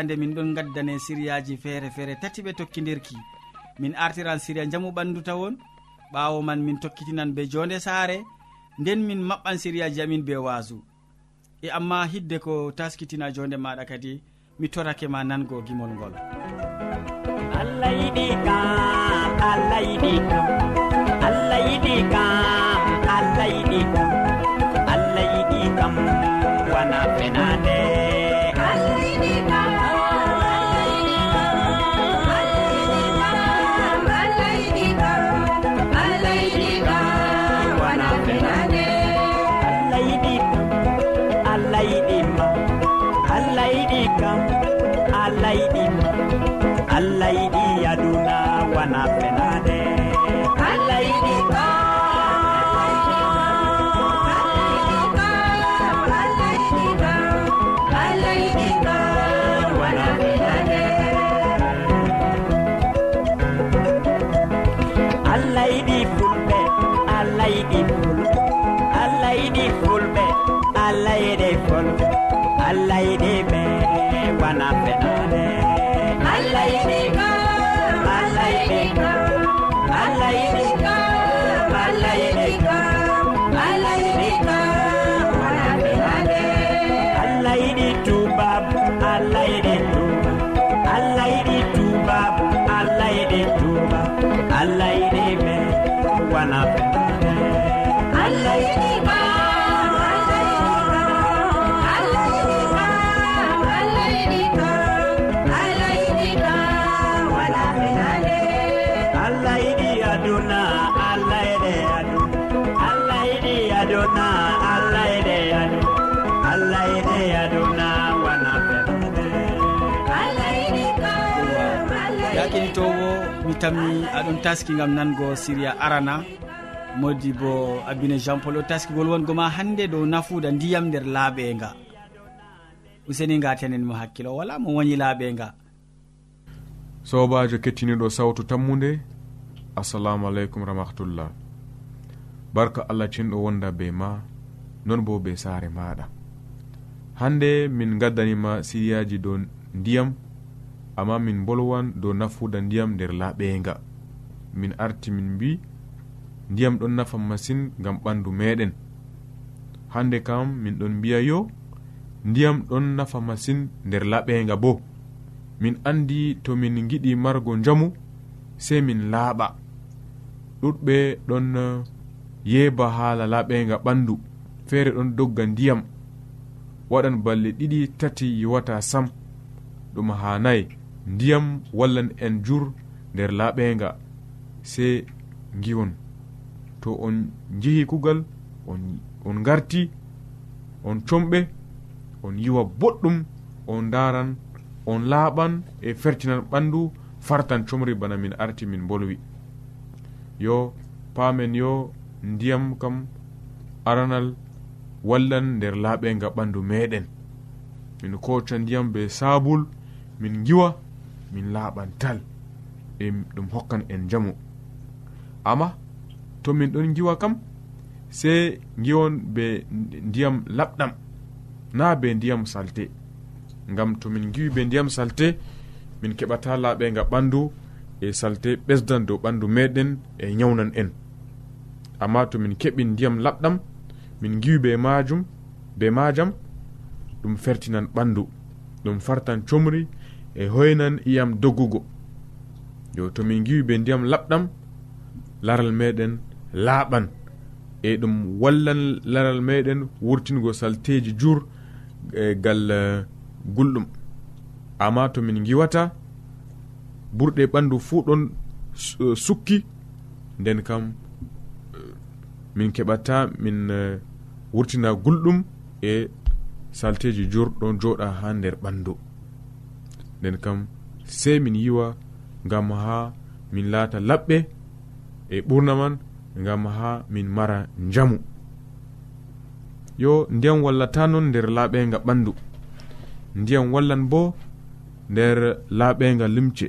fande min ɗon gaddane siriyaji feere feere tati ɓe tokkidirki min artiran siriya jamu ɓandu tawon ɓawo man min tokkitinan be jonde saare nden min maɓɓan siriyaji amin be wasu e amma hidde ko taskitina jonde maɗa kadi mi torake ma nango gimol ngol. Allah yiɗi kam allah yiɗi kam allah yiɗi kam allah yiɗi kam allah yiɗi kam wana fenade. leydi jonna allah e ɗe yadu allah e ɗe yaduna wana yakinitowo mi tammi aɗon taski gam nango siria arana. Modi bo abine jean paul o taskigol wongo ma hande dow nafuda ndiyam nder laaɓenga. Useni gatenen mo hakkilo wala mo woñi laaɓenga. Sobajo kettiniɗo sawtu tammude. Assalamu aleykum rahmatullah. barka allah cinɗo wonda be ma non bo be saare maɗa. Hande min gaddanima siriyaji dow ndiyam amma min bolwan dow nafuda ndiyam nder laaɓeyga min arti min mbi ndiyam ɗon nafa masin gam ɓandu meɗen. Hande kam min ɗon mbiya yo ndiyam ɗon nafa masin nder laɓenga bo. Min andi to min giɗi margo jamu sei min laaɓa. Ɗuɗɓe ɗon yeeba haala laaɓeyga ɓandu feere ɗon dogga ndiyam. Waɗan balɗe ɗiɗi tati yiwata sam. Ɗum ha nayi. Ndiyam wallan en jur nder laaɓeyga sey giwon to on jehi kugal on, on garti on comɓe on yiwa boɗɗum on daran on laaɓan e fertinan ɓandu fartan comri bana min arti min bolwi. Yo paamen yo ndiyam kam aranal wallan nder laaɓenga ɓandu meɗen. Min koca ndiyam be sabul min giwa min laaɓan tal e ɗum hokkan en jamu amma to min ɗon giwa kam sey giwon be ndiyam laɓɗam na be ndiyam salte. Ngam to min giwi be ndiyam salte min keɓata laaɓenga ɓandu e salte ɓesdan dow ɓandu meɗen e nyawnan en. amma to min keɓi ndiyam laɓɗam min giwi be majum be majam ɗum fertinan ɓandu ɗum fartan comri e hoynan iyam doggugo. Yo to min giwi be ndiyam laɓɗam laral meɗen laaɓan e ɗum wallan laral meɗen wurtingo salteji jur e gal e, gulɗum. Amma to min giwata burɗe ɓandu fuu ɗon sukki nden kam min keɓata min eh, wurtina gulɗum e salteji jurɗon joɗa ha nder ɓandu. Nden kam sey min yiwa ngam ha min laata laɓɓe e ɓurna man ngam ha min mara njamu. Yo ndiyam wallata non nder laaɓenga ɓandu. Ndiyam wallan bo nder laaɓenga limce.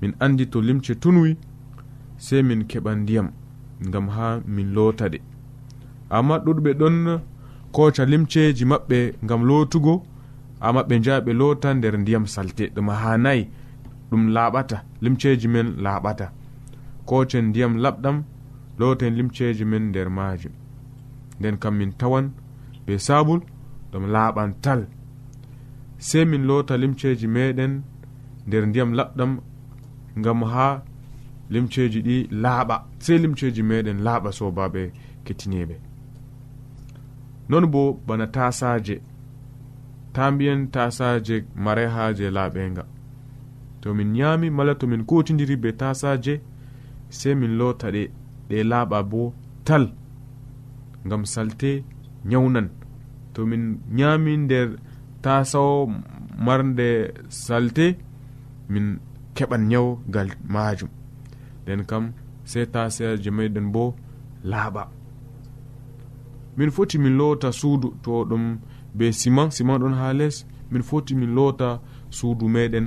Min andi to limce tunwi sey min keɓa ndiyam. ngam ha min loota ɗe amma ɗuɗɓe ɗon koca limceji maɓɓe ngam lotugo amma ɓe jaha ɓe lota nder ndiyam salte. Ɗum ha nayi ɗum laaɓata limceji men laaɓata. Kocen ndiyam laɓɗam loten limceji men nder majum nden kam min tawan be sabul ɗum laaɓan tal. Sei min lota limceji meɗen nder ndiyam laɓɗam ngam ha limceji ɗi laaɓa sei limceji meɗen laaɓa sobaɓe kettiniɓe non bo bana tasaje ta mbiyen tasaje mare haje laaɓenga. To min ñaami mala to min kotidiri be tasaje sei min lota ɗe ɗe laaɓa bo tal ngam salte ñawnan to min ñaami nder tasawo marde salte min keɓan ñaw majum. nden kam sey taseje meɗen bo laaɓa. Min foti min loota suudu to ɗum be siman siman ɗon ha les min foti min loota suudu meɗen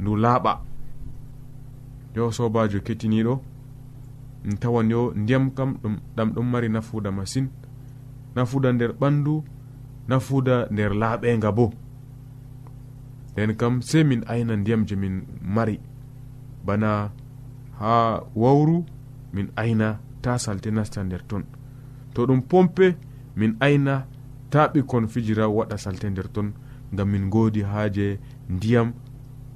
ndu laaɓa. Yo sobajo kettiniɗo min tawan yo ndiyam kam ɗum ɗam ɗon mari nafuda masine nafuda nder ɓandu nafuda nder laaɓenga bo. Nden kam sei min ayna ndiyam je min mari. Bana ha wawru min ayna ta salte nasta nder ton. To ɗum pompe min ayna ta ɓikkon fijira waɗa salte nder ton ngam min godi haaje ndiyam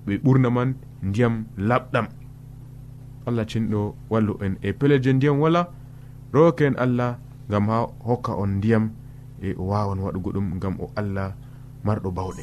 ɓe ɓurna man ndiyam laɓɗam. Allah cinɗo wallu en. E peleje ndiyam wala rowoke en allah ngam ha hokka on ndiyam e o wawan waɗugo ɗum ngam o allah marɗo bawɗe.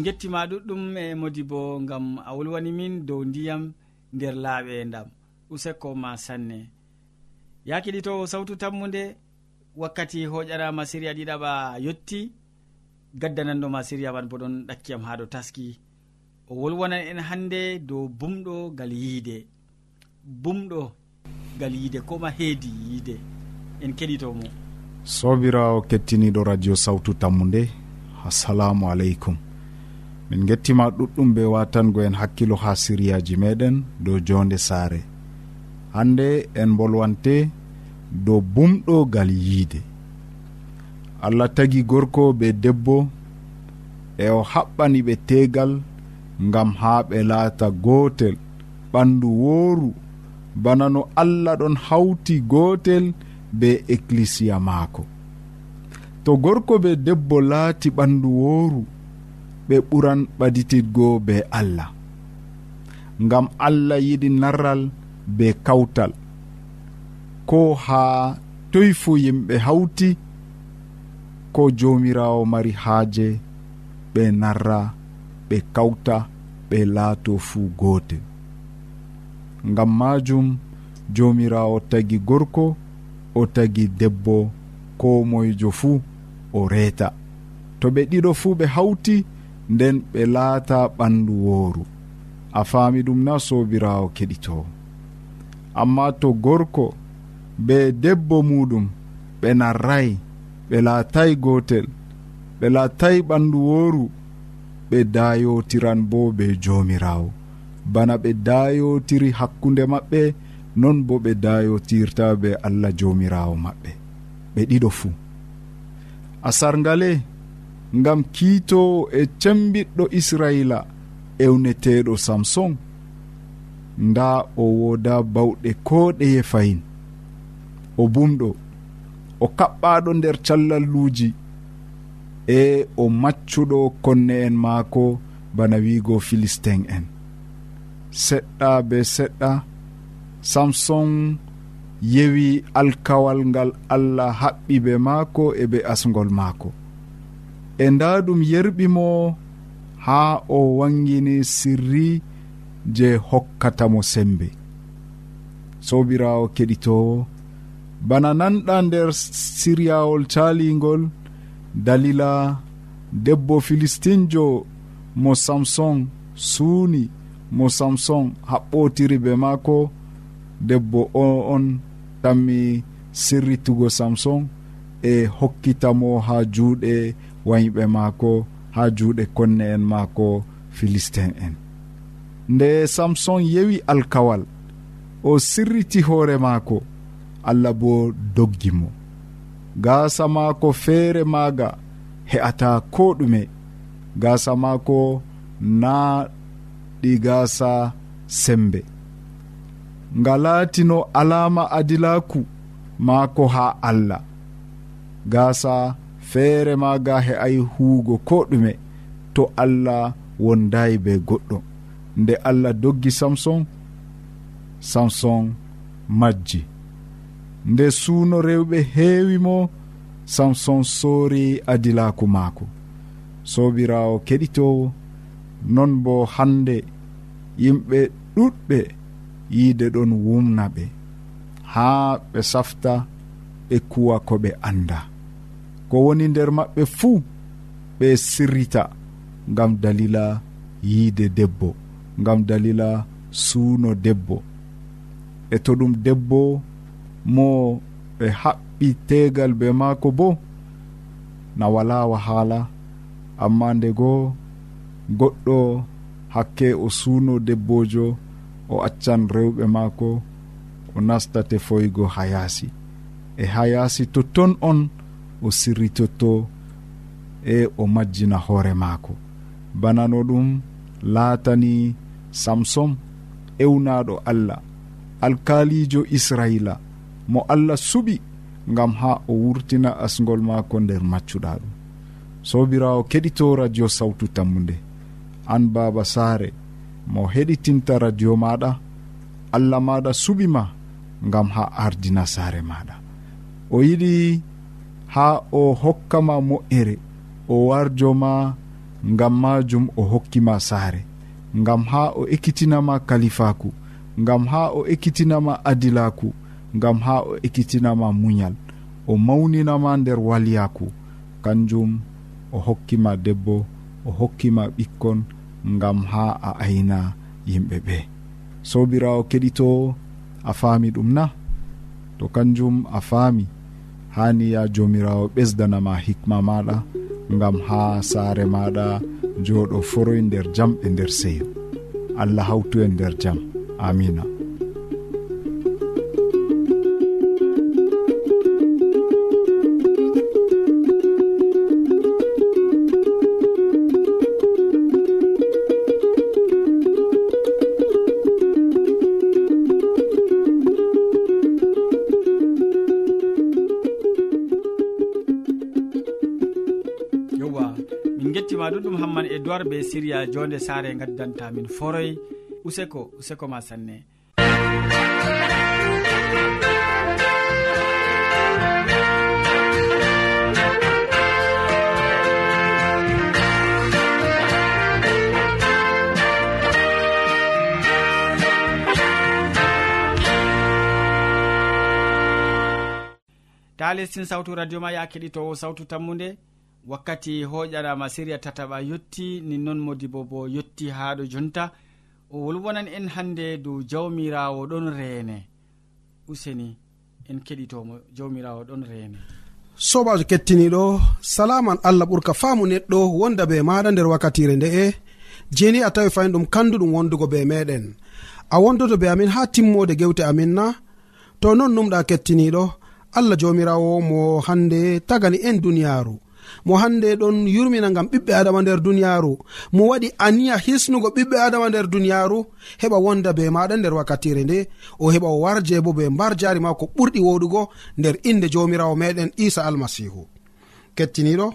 en gettima ɗuɗɗum e modi bo gam a wolwani min dow ndiyam nder laaɓe ndam. Useko ma sanne. Ya kiɗitowo sawtu tammude wakkati hoƴanama siriya ɗiɗaɓa yetti gaddananɗoma siriya man bo ɗon ɗakkiyam ha dow taski. O wolwanan en hande dow bumɗo ngal yiide. Bumɗo ngal yiide koma heedi yiide. En keɗitomo sobirawo kettiniɗo radio sawtu tammude assalamu aleykum. min gettima ɗuɗɗum be watango en hakkilo ha siriyaji meɗen dow jonde saare. Hande en bolwante dow bumɗogal yiide. Allah tagi gorko be debbo e o haɓɓani ɓe tegal ngam ha ɓe laata gotel. Ɓandu wooru bana no allah ɗon hawti gotel be eklisiya maako. To gorko be debbo laati ɓandu wooru ɓe ɓuran ɓaditidgo be allah. Ngam allah yiɗi narral be kawtal. Ko haa toy fuu yimɓe hawti ko jomirawo mari haaje ɓe narra ɓe kawta ɓe laato fuu gootel ngam majum jomirawo tagi gorko o tagi debbo ko moyjo fuu o reeta. To ɓe ɗiɗo fuu ɓe hawti nden ɓe laata ɓandu wooru. A faami ɗum na sobirawo keɗitowo amma to gorko be debbo muɗum ɓe narray ɓe laatay gotel ɓe laatay ɓandu wooru ɓe dayotiran bo be jomirawo bana ɓe dayotiri hakkunde maɓɓe non bo ɓe dayotirta be allah jomirawo maɓɓe. Ɓe ɗiɗo fuu. A sarngale ngam kiitowo e cembiɗɗo israila ewneteɗo samson. Nda o woda bawɗe ko ɗeye fayin. O bumɗo o kaɓɓaɗo nder callalluji e o maccuɗo konne en maako bana wiigo philistin en. Seɗɗa be seɗɗa samson yewi alkawal ngal allah haɓɓi be maako e be asgol maako. e nda ɗum yerɓimo ha o wangini sirri je hokkatamo sembe. Sobirawo keɗitowo bana nanɗa nder siryawol caligol dalila debbo filistinjo mo samson suuni mo samson haɓɓotiri be maako debbo o on tammi sirritugo samson e hokkitamo ha juuɗe wayɓe maako ha juuɗe konne en maako philistin en. Nde samson yewi alkawal o sirriti hoore maako allah bo doggi mo. Gaasa maako feere maaga he'ata ko ɗume. Gaasa maako na ɗi gaasa sembe. Ngalatino alama adilaku maako haa allah. Gaasa feere ma ga he ay huugo ko ɗume to allah wondayi be goɗɗo. Nde allah doggi samson samson majji. Nde suuno rewɓe heewi mo samson soori adilaku maako. Sobirawo keɗitowo non bo hande yimɓe ɗuɗɓe yiide ɗon wumna ɓe. Haa ɓe safta ɓe kuwa ko ɓe annda. ko woni nder maɓɓe fuu ɓe sirrita ngam dalila yiide debbo ngam dalila suuno debbo. E to ɗum debbo mo ɓe haɓɓi tegal be maako bo na wala wahala amma nde goo goɗɗo hakke o suuno debbojo o accan rewɓe maako o nastate foygo ha yaasi e ha yaasi to on o sirritotto e o majjina hoore maako. Bana no ɗum laatani samson ewnaɗo allah alkaalijo israila. Mo allah suɓi ngam ha o wurtina asgol maako nder maccuɗa ɗum. Sobirawo keɗito radio sawtu tammude an baba saare mo heɗitinta radio maɗa allah maɗa suɓima ngam ha ardina saare maɗa o yiɗi ha o hokkama moƴƴere o warjoma ngam majum o hokkima saare. Ngam ha o ekkitinama kalifaku ngam ha o ekkitinama adilaku ngam ha o ekkitinama muñal. O mawninama nder waliyaku kanjum o hokkima debbo o hokkima ɓikkon ngam ha a ayna yimɓe ɓe. Sobirawo keɗito a faami ɗum na? To kanjum a faami. hani ya jomirawo ɓesdanama hikma maɗa gam ha saare maɗa jooɗo foroy nder jam e nder seyo allah hawtu e nder jam. Amina. siriya jonde sare gaddanta min foroy. Useko useko ma sanne. Ta lestin sawtu radio ma ya keɗitowo sawtu tammude wakkati hoƴanama siriya tataɓa yetti ni noon modi bo bo yetti haɗo jonta. O wolwonan en hande dow jawmirawo ɗon reene useni en keɗitomo jawmirawo ɗon reene sobajo kettiniɗo salaman allah ɓurka faamu neɗɗo wonda be maɗa nder wakkatire nde'e jeni a tawi fayin ɗum kanduɗum wondugo be meɗen. A wondoto be amin ha timmode gewte amin na. To non numɗa kettiniɗo allah jomirawo mo hande tagani en duniyaru. mo hande ɗon yurmina gam ɓiɓɓe adama nder duniyaru mo waɗi aniya hisnugo ɓiɓɓe adama nder duniyaru heɓa wonda be maɗa nder wakkatire nde. O heɓa o warje bo be mbar jari ma ko ɓurɗi woɗugo nder inde jomirawo meɗen isa almasihu kettiniɗo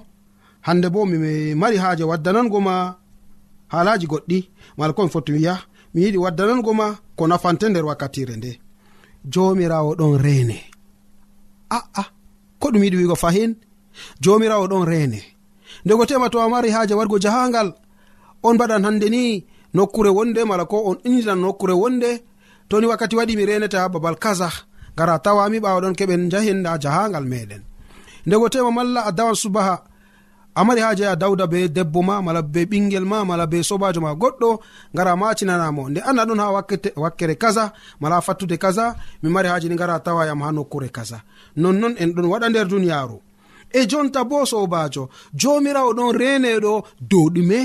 hande bo mimi mari haaje waddanango ma haalaji goɗɗi. Mala komi foti wiya mi yiɗi waddanango ma ko nafante nder wakkatire nde. Jomirawo ɗon rene aa ko ɗum yiɗi wigo fahin? jomirawo ɗon rene. Ndego tema to a mari haaje wargo jahangal on mbaɗan hande ni nokkure wonde mala ko on injinan nokkure wonde toni wakkati waɗi mi renete ha babal kaza gara tawami ɓawa ɗon keɓen jahenda jahangal meɗen. Ndego tema malla a dawan subaha a mari haaje a dawda be debbo ma mala be ɓingel ma mala be sobajo ma goɗɗo gara macinanamo. Nde anda ɗon ha wakkere kaza mala fattude kaza mi mari haaje ni gara tawayam ha nokkure kaza nonnon en ɗon waɗa nder duniyaru e jonta bo sobajo jomirawo ɗon reneɗo dow ɗume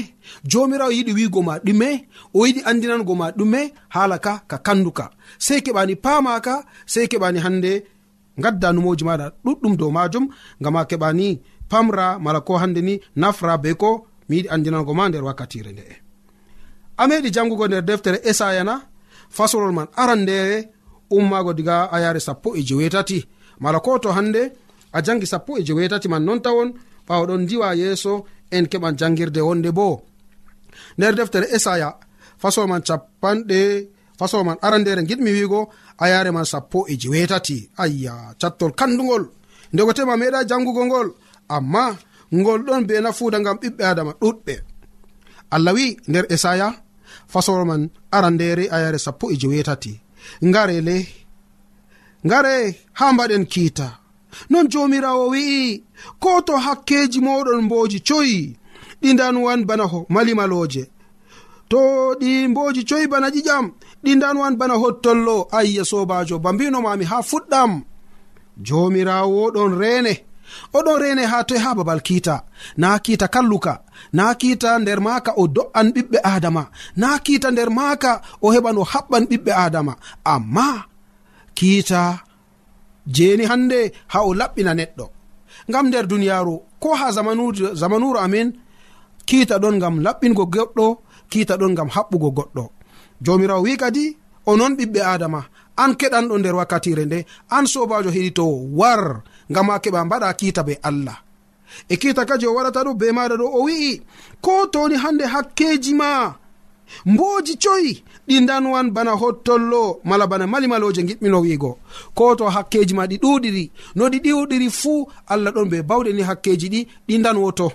jomirawo yiɗi wigo ma ɗume o yiɗi andinango ma ɗume hala ka ka kanduka. Sei keɓani pamaka sei keɓani hande gadda numoji maɗa ɗuɗɗum dow majum ngam a keɓani pamra mala ko hande ni nafra be ko mi yiɗi andinango ma nder wakkatire nde'e a meɗi jangugo nder deftere esaya na fasolol man aran ndere ummago diga ayare sappo e jewetati. Mala ko to hande a jangi sappo e jewetati man non tawon ɓawaɗon diwa yeeso en keɓan jangirde wonde bo. Nder deftere esaya fasol man capanɗe fasol man arandere giɗmi wiigo a yare man sappo e jewetati ayya cattol kandugol ndego tema meeɗa jangugo ngol amma ngol ɗon be nafuuda ngam ɓiɓɓe adama ɗuɗɓe. Allah wi nder esaya fasol man arandere a yare sappo e jewetati ngare le ngare ha mbaɗen kiita. non jomirawo wi'i. Ko to hakkeji moɗon mboji coyi? Ɗi danwan bana ho malimaloje to ɗi mboji coyi bana ƴiƴam? Ɗi danwan bana hottollo? Ayya sobajo ba mbinomami ha fuɗɗam. Jomirawo ɗon rene. Oɗon rene ha toye ha babal kiita. Na kiita kalluka. Na kiita nder maaka o do'an ɓiɓɓe adama. Na kiita nder maaka o heɓan o haɓɓan ɓiɓɓe adama. Amma kiita jeni hande ha o laɓɓina neɗɗo. Ngam nder duniyaru ko ha zamanuru amin kiita ɗon ngam laɓɓingo goɗɗo kiita ɗon ngam haɓɓugo goɗɗo. Jomirawo wi kadi o noon ɓiɓɓe adama an keɗanɗo nder wakkatire nde an sobajo heɗitowo war ngam a keɓa mbaɗa kiita be allah. E kiita kadi o waɗata ɗo be maɗa ɗo o wi'i ko toni hande hakkeji ma mboji coyi ɗi danwan bana hottollo mala bana malimaloje giɗmino wiigo ko to hakkeji ma ɗi ɗuɗiri no ɗi ɗiwɗiri fuu allah ɗon be bawɗe ni hakkeji ɗi ɗi danwoto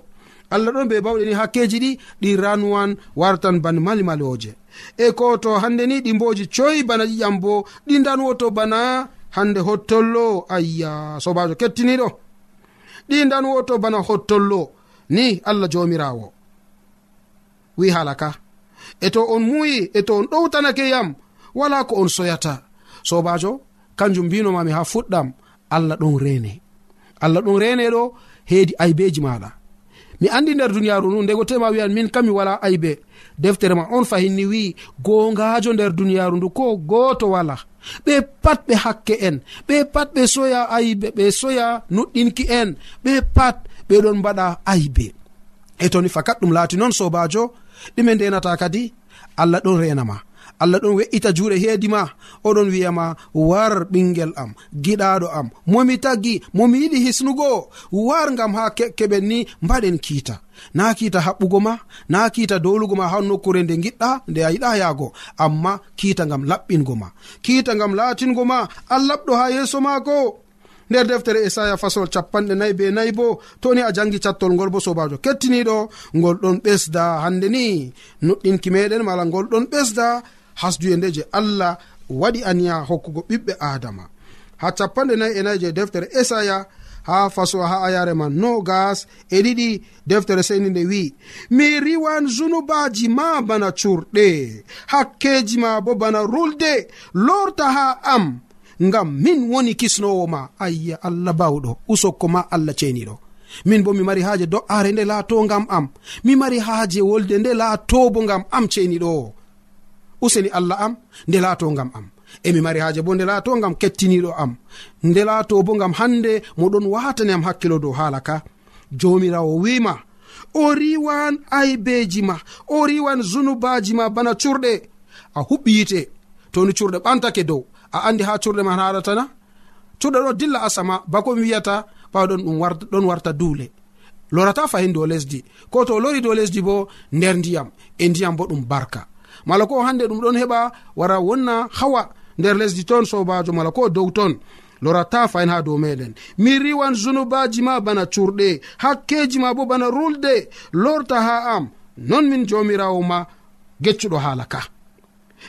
allah ɗon be bawɗe ni hakkeji ɗi ɗi ranwan wartan ban malimaloje e ko to hande ni ɗi mboji coyi bana ƴiƴam bo ɗi danwoto bana hande hottollo. Ayya sobajo kettiniɗo ɗi danwoto bana hottollo. Ni allah jomirawo wi haala ka e to on muuyi e to on ɗowtanake yam wala ko on soyata. Sobajo kanjum mbinomami ha fuɗɗam allah ɗon rene. Allah ɗon rene ɗo heedi aybeji maɗa. Mi andi nder duniyaru nu ndego tema wiyan min kam mi wala aybe. Deftere ma on fahinni wi gongajo nder duniyaru ndu ko goto wala. Ɓe pat ɓe hakke en ɓe pat ɓe soya aybe ɓe soya nuɗɗinki en ɓe pat ɓeɗon mbaɗa aybe. E toni fakat ɗum laati noon sobajo ɗume ndenata kadi allah ɗon renama allah ɗon we'ita juuɗe heedima oɗon wiyama war ɓingel am giɗaɗo am momi taggi momi yiɗi hisnugo. War gam ha keɓen ni mbaɗen kiita. Na kiita haɓɓugo ma na kiita dowlugo ma ha nokkure nde giɗɗa nde a yiɗa yaago. Amma kiita gam laɓɓingo ma. Kiita gam laatingo ma allaɓɗo ha yeeso maako. nder deftere esaya fasol capanɗe nayi be nayi bo toni a jangi cattol ngol bo sobajo. Kettiniɗo ngol ɗon ɓesda hande ni. Nuɗɗinki meɗen mala ngol ɗon ɓesda hasduye nde je allah waɗi aniya hokkugo ɓiɓɓe adama. Ha capanɗe nayi e nayi e je deftere esaya ha faso ha ayare man no gas e ɗiɗi deftere seni nde wi mi riwan zunubaji ma bana curɗe hakkeji ma bo bana rulde lorta ha am. ngam min woni kisnowo ma ayya allah bawɗo usokko ma allah ceniɗo min bo mi mari haaje do'are nde laato ngam am. Mi mari haaje wolde nde laato bo ngam am ceniɗo o useni allah am nde laato ngam am. Emi mari haaje bo nde laato ngam kettiniɗo am. Nde laato bo ngam hande moɗon watani am hakkilo dow haala ka. Jomirawo wima o riwan aybeji ma o riwan zunubaji ma bana curɗe a huɓɓi yite toni curɗe ɓantake dow. a andi ha curɗe man haɗatana curɗe ɗo dilla asama bako mi wiyata ɓawɗon ɗum ɗon warta duule. Lorata fahin dow lesdi. Ko to lori dow lesdi bo nder ndiyam e ndiyam bo ɗum barka. Mala ko hande ɗum ɗon heɓa wara wonna hawa nder lesdi toon sobajo mala ko dow toon lorata fayin ha dow meɗen min riwan zunubaji ma bana curɗe hakkeji ma bo bana rulde lorta ha am non min jomirawo ma geccuɗo haala ka.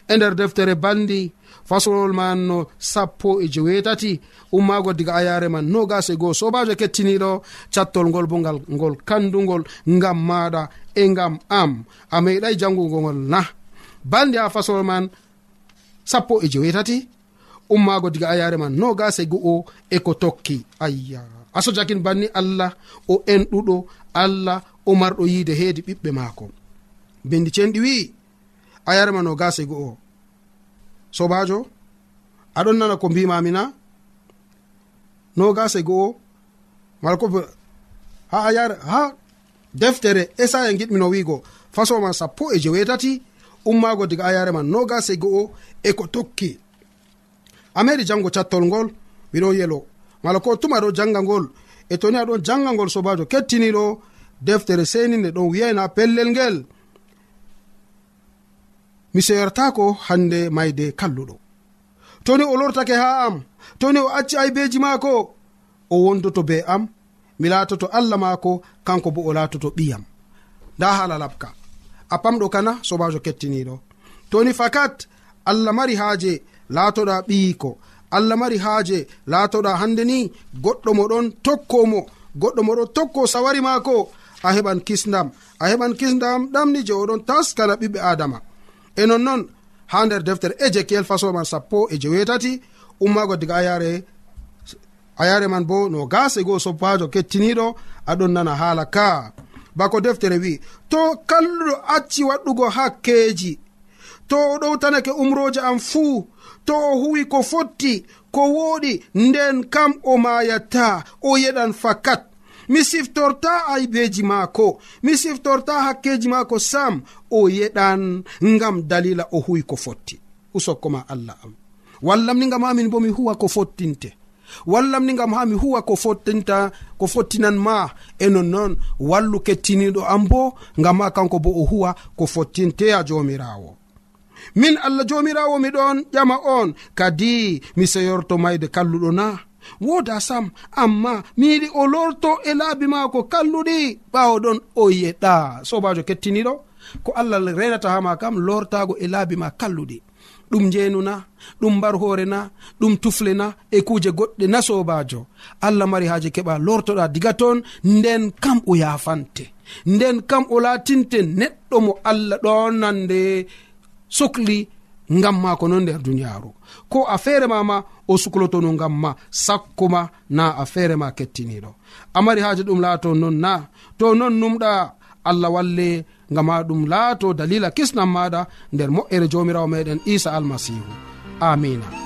e nder deftere bandi. Fasolol man no sappo e jewetati ummago diga ayare man nogas e goo. Sobajo kettiniɗo cattol ngol bo ngal ngol kandugol ngam maɗa e ngam am. A meeɗai jangugo ngol na. Bandi ha fasolol man sappo e jewetati ummago diga ayare man nogas e go'o e ko tokki. Ayya. Aso jakin banni allah o enɗuɗo. Allah o marɗo yiide heedi ɓiɓɓe maako. Bindi cenɗi wi'i. a yarma no gase go'o sobajo aɗon nana ko mbimami na no gase go'o mala ko ha a yar ha deftere esaya giɗmino wiigo fasoma sappo e jewetati ummago diga ayare man no gase go'o e ko tokki. A meɗi jango cattol ngol miɗo yelo. Mala ko tuma ɗo janga ngol e toni aɗon janga ngol sobajo kettiniɗo deftere seninde ɗon wiyayna pellel ngel. mi seyortako hande mayde kalluɗo. Toni o lortake ha am. Toni o acci aybeji maako. O wondoto be am. Mi latoto allah maako. Kanko bo o latoto ɓiyam. Nda hala labka. A pamɗo kana sobajo kettiniɗo toni fakat allah mari haaje laatoɗa ɓiyiko. Allah mari haaje laatoɗa hande ni. Goɗɗo moɗon tokkomo goɗɗo moɗon tokko sawari maako. A heɓan kisdam a heɓan kisdam ɗamni je oɗon taskana ɓiɓɓe adama e nonnon ha nder deftere ejekiel fasoman sappo e jewetati ummago diga ayare ayare man bo no gase goo soppajo kettiniɗo aɗon nana haala ka. Bako deftere wi to kalluɗo acci waɗɗugo hakkeji to o ɗowtanake umroje am fuu to o huwi ko fotti ko woɗi nden kam o mayata o yeɗan fakat. mi siftorta aybeji maako. Mi siftorta hakkeji maako sam. O yeɗan ngam dalila o huwi ko fotti. Usokkoma allah am. Wallam ni ngam ha min bo mi huwa ko fottinte. Wallam ni ngam ha mi huwa ko fottinta ko fottinan ma. E nonnoon wallu kettiniɗo am bo ngam ha kanko bo o huwa ko fottinteya jomirawo min allah jomirawo miɗon ƴama on. Kadi mi seyorto mayde kalluɗo na. woda sam amma mi yiɗi o lorto e laabi maako kalluɗi ɓawo ɗon o yeɗa sobajo kettiniɗo ko allah renata hama kam lortago e laabi ma kalluɗi. Ɗum njeenuna ɗum mbar hoore na ɗum tufle na e kuuje goɗɗe na sobajo allah mari haaji keɓa lortoɗa diga toon nden kam o yafante nden kam o laatinte neɗɗo mo allah ɗonande sukli ngam ma ko non nder duniyaaru. Ko a ma ma o suklotono ngam ma sakkoma na afeere ma kettiniɗo amari haaji ɗum laato non na to non numɗa allah walle ngam ha ɗum laato dalila kisnam maɗa nder moƴƴere jomirawo meɗen isa almasihu amina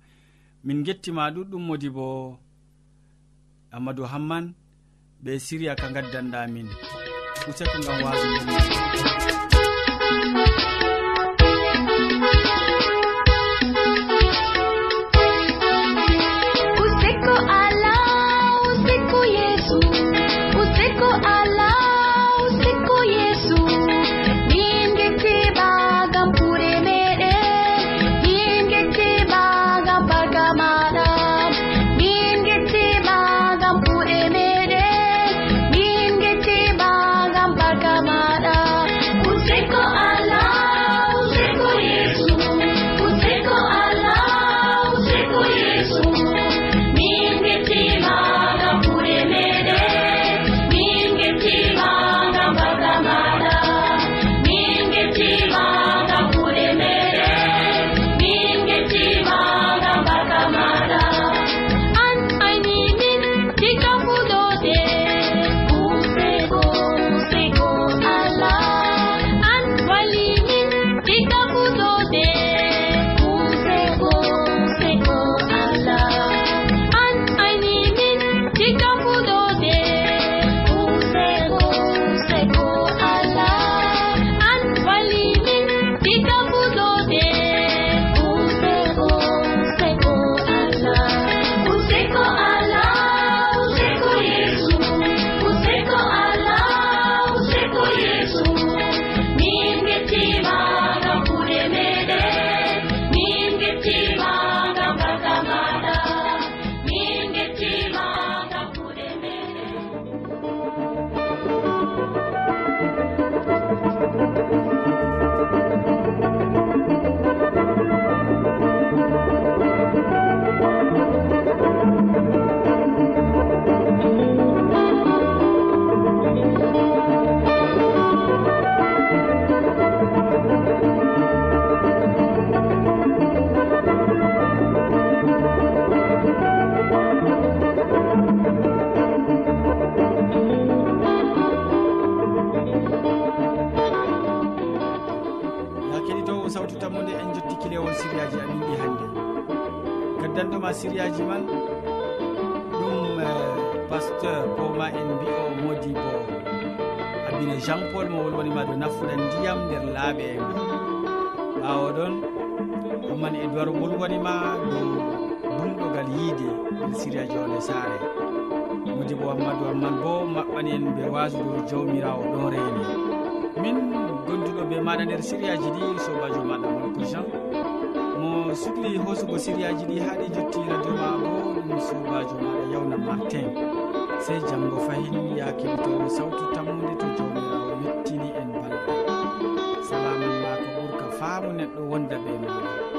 min gettima ɗuɗɗum modi bo amadou hamman ɓe siriya ka gaddanɗamin useku gam wasu laaɓi e ma ɓaawo ɗon ɗumman e durgol wonima dow bunɗogal yiide e siriya jooɗo saare. Mudibo hammadou hamman bo maɓɓani en ɓe waasu dow jawmirawo ɗon reeni. Min gonduɗo ɓe maɗa nder siriyaji ɗi sobajo maɗa molko jean. Mo sukli hoosugo siriyaji ɗi haaɗi jotti radio ma bo ɗum sobajo maɗa yawna martin. Sey janggo fayin ya keɓitowo sawtu tammude to jawmirawo. faamu neɗɗo wonda ɓe e